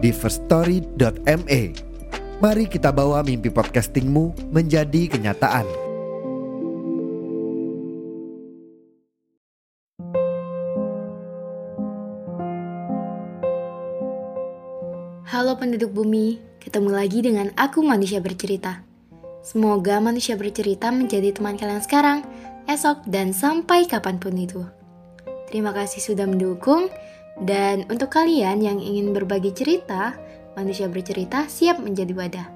di firststory.me. Mari kita bawa mimpi podcastingmu menjadi kenyataan. Halo penduduk bumi, ketemu lagi dengan aku manusia bercerita. Semoga manusia bercerita menjadi teman kalian sekarang, esok, dan sampai kapan pun itu. Terima kasih sudah mendukung, dan untuk kalian yang ingin berbagi cerita, manusia bercerita siap menjadi wadah.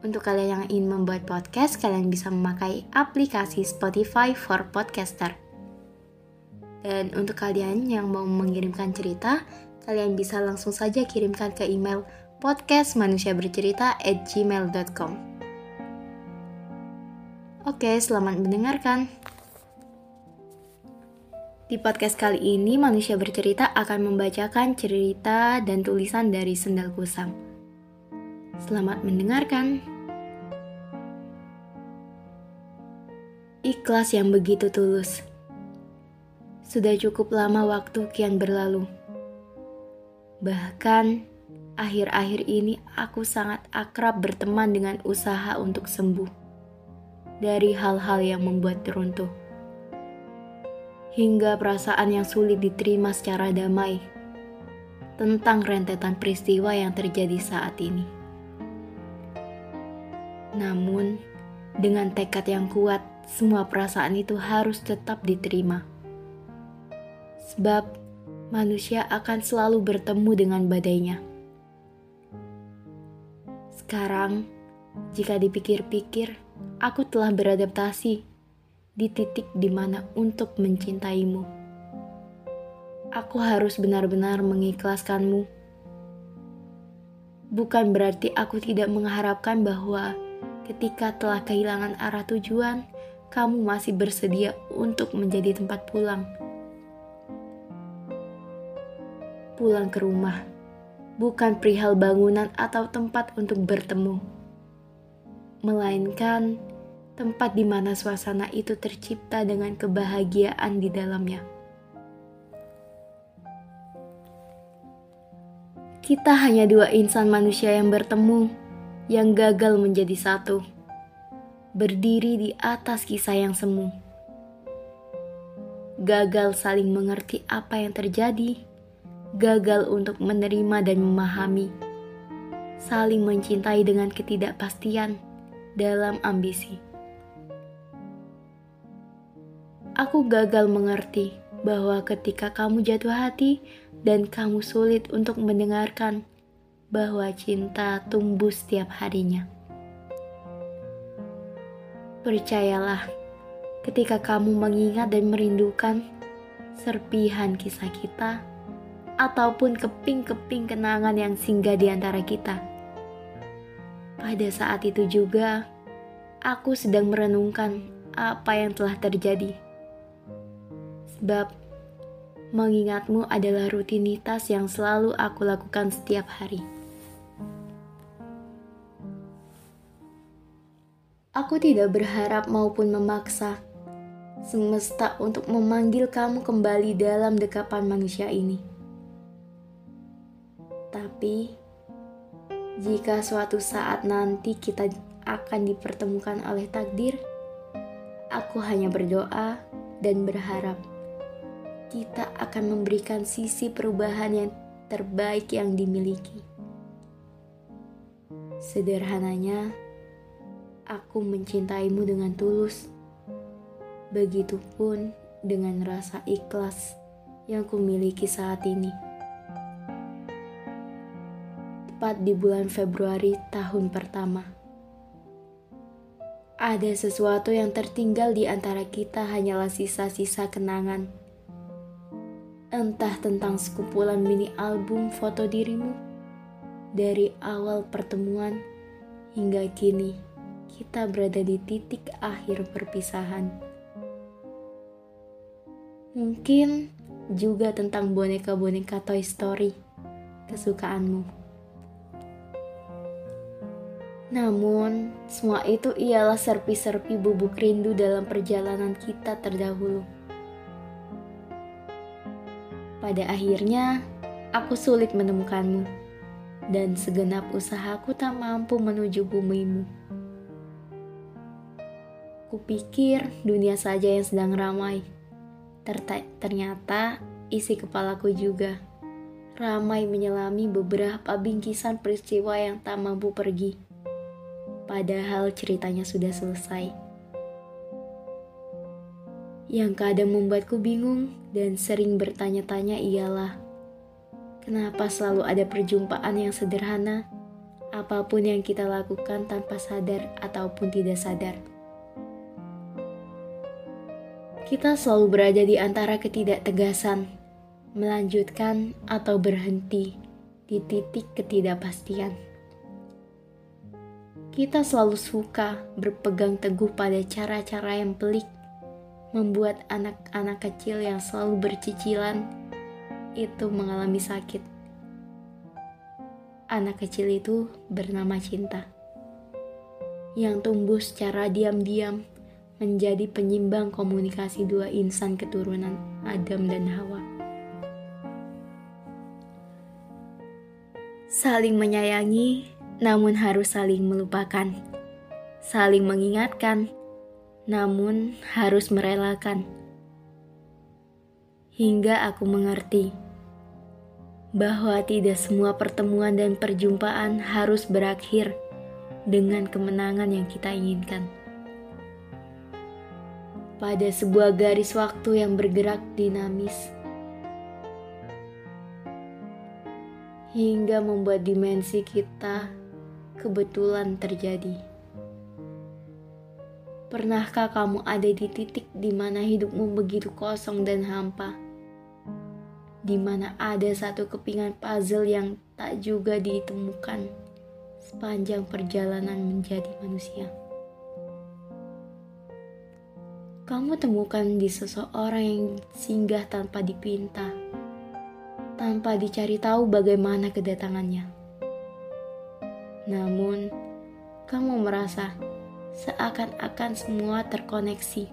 Untuk kalian yang ingin membuat podcast, kalian bisa memakai aplikasi Spotify for Podcaster. Dan untuk kalian yang mau mengirimkan cerita, kalian bisa langsung saja kirimkan ke email podcastmanusiabercerita@gmail.com. Oke, selamat mendengarkan. Di podcast kali ini, manusia bercerita akan membacakan cerita dan tulisan dari Sendal Kusam. Selamat mendengarkan. Ikhlas yang begitu tulus. Sudah cukup lama waktu kian berlalu. Bahkan, akhir-akhir ini aku sangat akrab berteman dengan usaha untuk sembuh dari hal-hal yang membuat teruntuh. Hingga perasaan yang sulit diterima secara damai tentang rentetan peristiwa yang terjadi saat ini. Namun, dengan tekad yang kuat, semua perasaan itu harus tetap diterima. Sebab manusia akan selalu bertemu dengan badainya. Sekarang, jika dipikir-pikir, aku telah beradaptasi di titik di mana untuk mencintaimu. Aku harus benar-benar mengikhlaskanmu. Bukan berarti aku tidak mengharapkan bahwa ketika telah kehilangan arah tujuan, kamu masih bersedia untuk menjadi tempat pulang pulang ke rumah, bukan perihal bangunan atau tempat untuk bertemu, melainkan tempat di mana suasana itu tercipta dengan kebahagiaan di dalamnya. Kita hanya dua insan manusia yang bertemu, yang gagal menjadi satu, berdiri di atas kisah yang semu. Gagal saling mengerti apa yang terjadi gagal untuk menerima dan memahami, saling mencintai dengan ketidakpastian dalam ambisi. Aku gagal mengerti bahwa ketika kamu jatuh hati dan kamu sulit untuk mendengarkan bahwa cinta tumbuh setiap harinya. Percayalah, ketika kamu mengingat dan merindukan serpihan kisah kita, ataupun keping-keping kenangan yang singgah di antara kita. Pada saat itu juga, aku sedang merenungkan apa yang telah terjadi. Sebab, mengingatmu adalah rutinitas yang selalu aku lakukan setiap hari. Aku tidak berharap maupun memaksa semesta untuk memanggil kamu kembali dalam dekapan manusia ini. Tapi, jika suatu saat nanti kita akan dipertemukan oleh takdir, aku hanya berdoa dan berharap kita akan memberikan sisi perubahan yang terbaik yang dimiliki. Sederhananya, aku mencintaimu dengan tulus. Begitupun dengan rasa ikhlas yang kumiliki saat ini tepat di bulan Februari tahun pertama. Ada sesuatu yang tertinggal di antara kita hanyalah sisa-sisa kenangan. Entah tentang sekumpulan mini album foto dirimu, dari awal pertemuan hingga kini kita berada di titik akhir perpisahan. Mungkin juga tentang boneka-boneka Toy Story kesukaanmu. Namun, semua itu ialah serpi-serpi bubuk rindu dalam perjalanan kita terdahulu. Pada akhirnya, aku sulit menemukanmu, dan segenap usahaku tak mampu menuju bumimu. Kupikir dunia saja yang sedang ramai. Ternyata isi kepalaku juga ramai menyelami beberapa bingkisan peristiwa yang tak mampu pergi. Padahal ceritanya sudah selesai. Yang kadang membuatku bingung dan sering bertanya-tanya ialah kenapa selalu ada perjumpaan yang sederhana apa pun yang kita lakukan tanpa sadar ataupun tidak sadar. Kita selalu berada di antara ketidaktegasan, melanjutkan atau berhenti di titik ketidakpastian. Kita selalu suka berpegang teguh pada cara-cara yang pelik, membuat anak-anak kecil yang selalu bercicilan itu mengalami sakit. Anak kecil itu bernama cinta, yang tumbuh secara diam-diam menjadi penyimbang komunikasi dua insan keturunan Adam dan Hawa. Saling menyayangi, namun harus saling melupakan. Saling mengingatkan, namun harus merelakan. Hingga aku mengerti bahwa tidak semua pertemuan dan perjumpaan harus berakhir dengan kemenangan yang kita inginkan pada sebuah garis waktu yang bergerak dinamis hingga membuat dimensi kita kebetulan terjadi. Pernahkah kamu ada di titik di mana hidupmu begitu kosong dan hampa? Di mana ada satu kepingan puzzle yang tak juga ditemukan sepanjang perjalanan menjadi manusia kamu temukan di seseorang yang singgah tanpa dipinta, tanpa dicari tahu bagaimana kedatangannya. Namun, kamu merasa seakan-akan semua terkoneksi.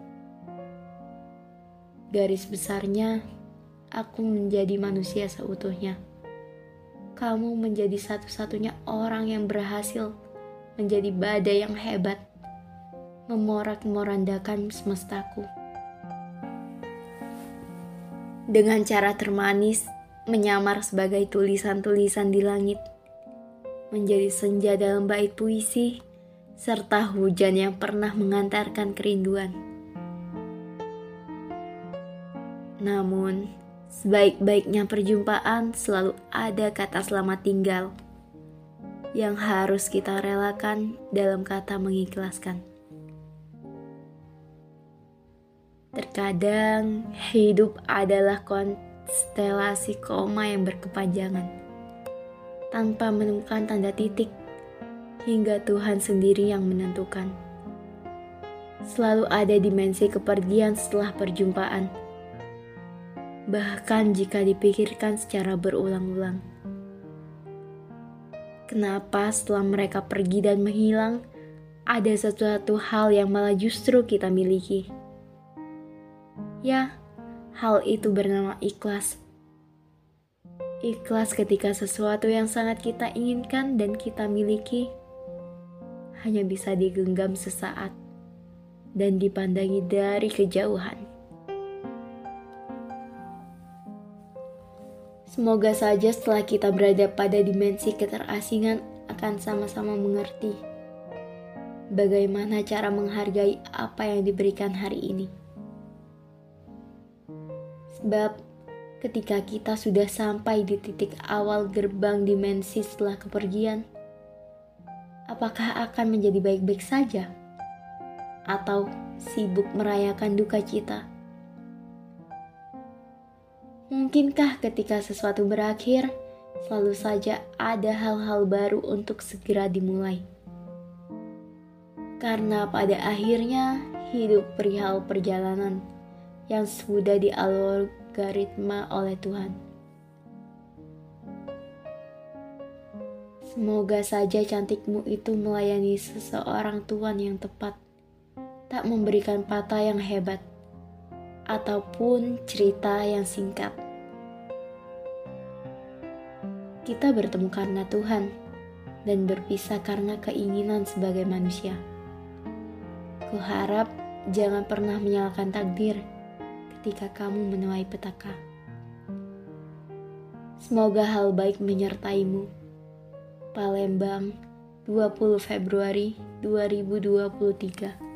Garis besarnya, aku menjadi manusia seutuhnya. Kamu menjadi satu-satunya orang yang berhasil menjadi badai yang hebat memorak-morandakan semestaku. Dengan cara termanis, menyamar sebagai tulisan-tulisan di langit, menjadi senja dalam bait puisi, serta hujan yang pernah mengantarkan kerinduan. Namun, sebaik-baiknya perjumpaan selalu ada kata selamat tinggal yang harus kita relakan dalam kata mengikhlaskan. Terkadang hidup adalah konstelasi koma yang berkepanjangan, tanpa menemukan tanda titik, hingga Tuhan sendiri yang menentukan. Selalu ada dimensi kepergian setelah perjumpaan, bahkan jika dipikirkan secara berulang-ulang. Kenapa setelah mereka pergi dan menghilang, ada sesuatu hal yang malah justru kita miliki? Ya, hal itu bernama ikhlas. Ikhlas ketika sesuatu yang sangat kita inginkan dan kita miliki hanya bisa digenggam sesaat dan dipandangi dari kejauhan. Semoga saja setelah kita berada pada dimensi keterasingan akan sama-sama mengerti bagaimana cara menghargai apa yang diberikan hari ini. Sebab ketika kita sudah sampai di titik awal gerbang dimensi setelah kepergian, apakah akan menjadi baik-baik saja? Atau sibuk merayakan duka cita? Mungkinkah ketika sesuatu berakhir, selalu saja ada hal-hal baru untuk segera dimulai. Karena pada akhirnya hidup perihal perjalanan yang sudah dialgoritma oleh Tuhan. Semoga saja cantikmu itu melayani seseorang Tuhan yang tepat, tak memberikan patah yang hebat, ataupun cerita yang singkat. Kita bertemu karena Tuhan dan berpisah karena keinginan sebagai manusia. Kuharap jangan pernah menyalahkan takdir ketika kamu menuai petaka. Semoga hal baik menyertaimu. Palembang, 20 Februari 2023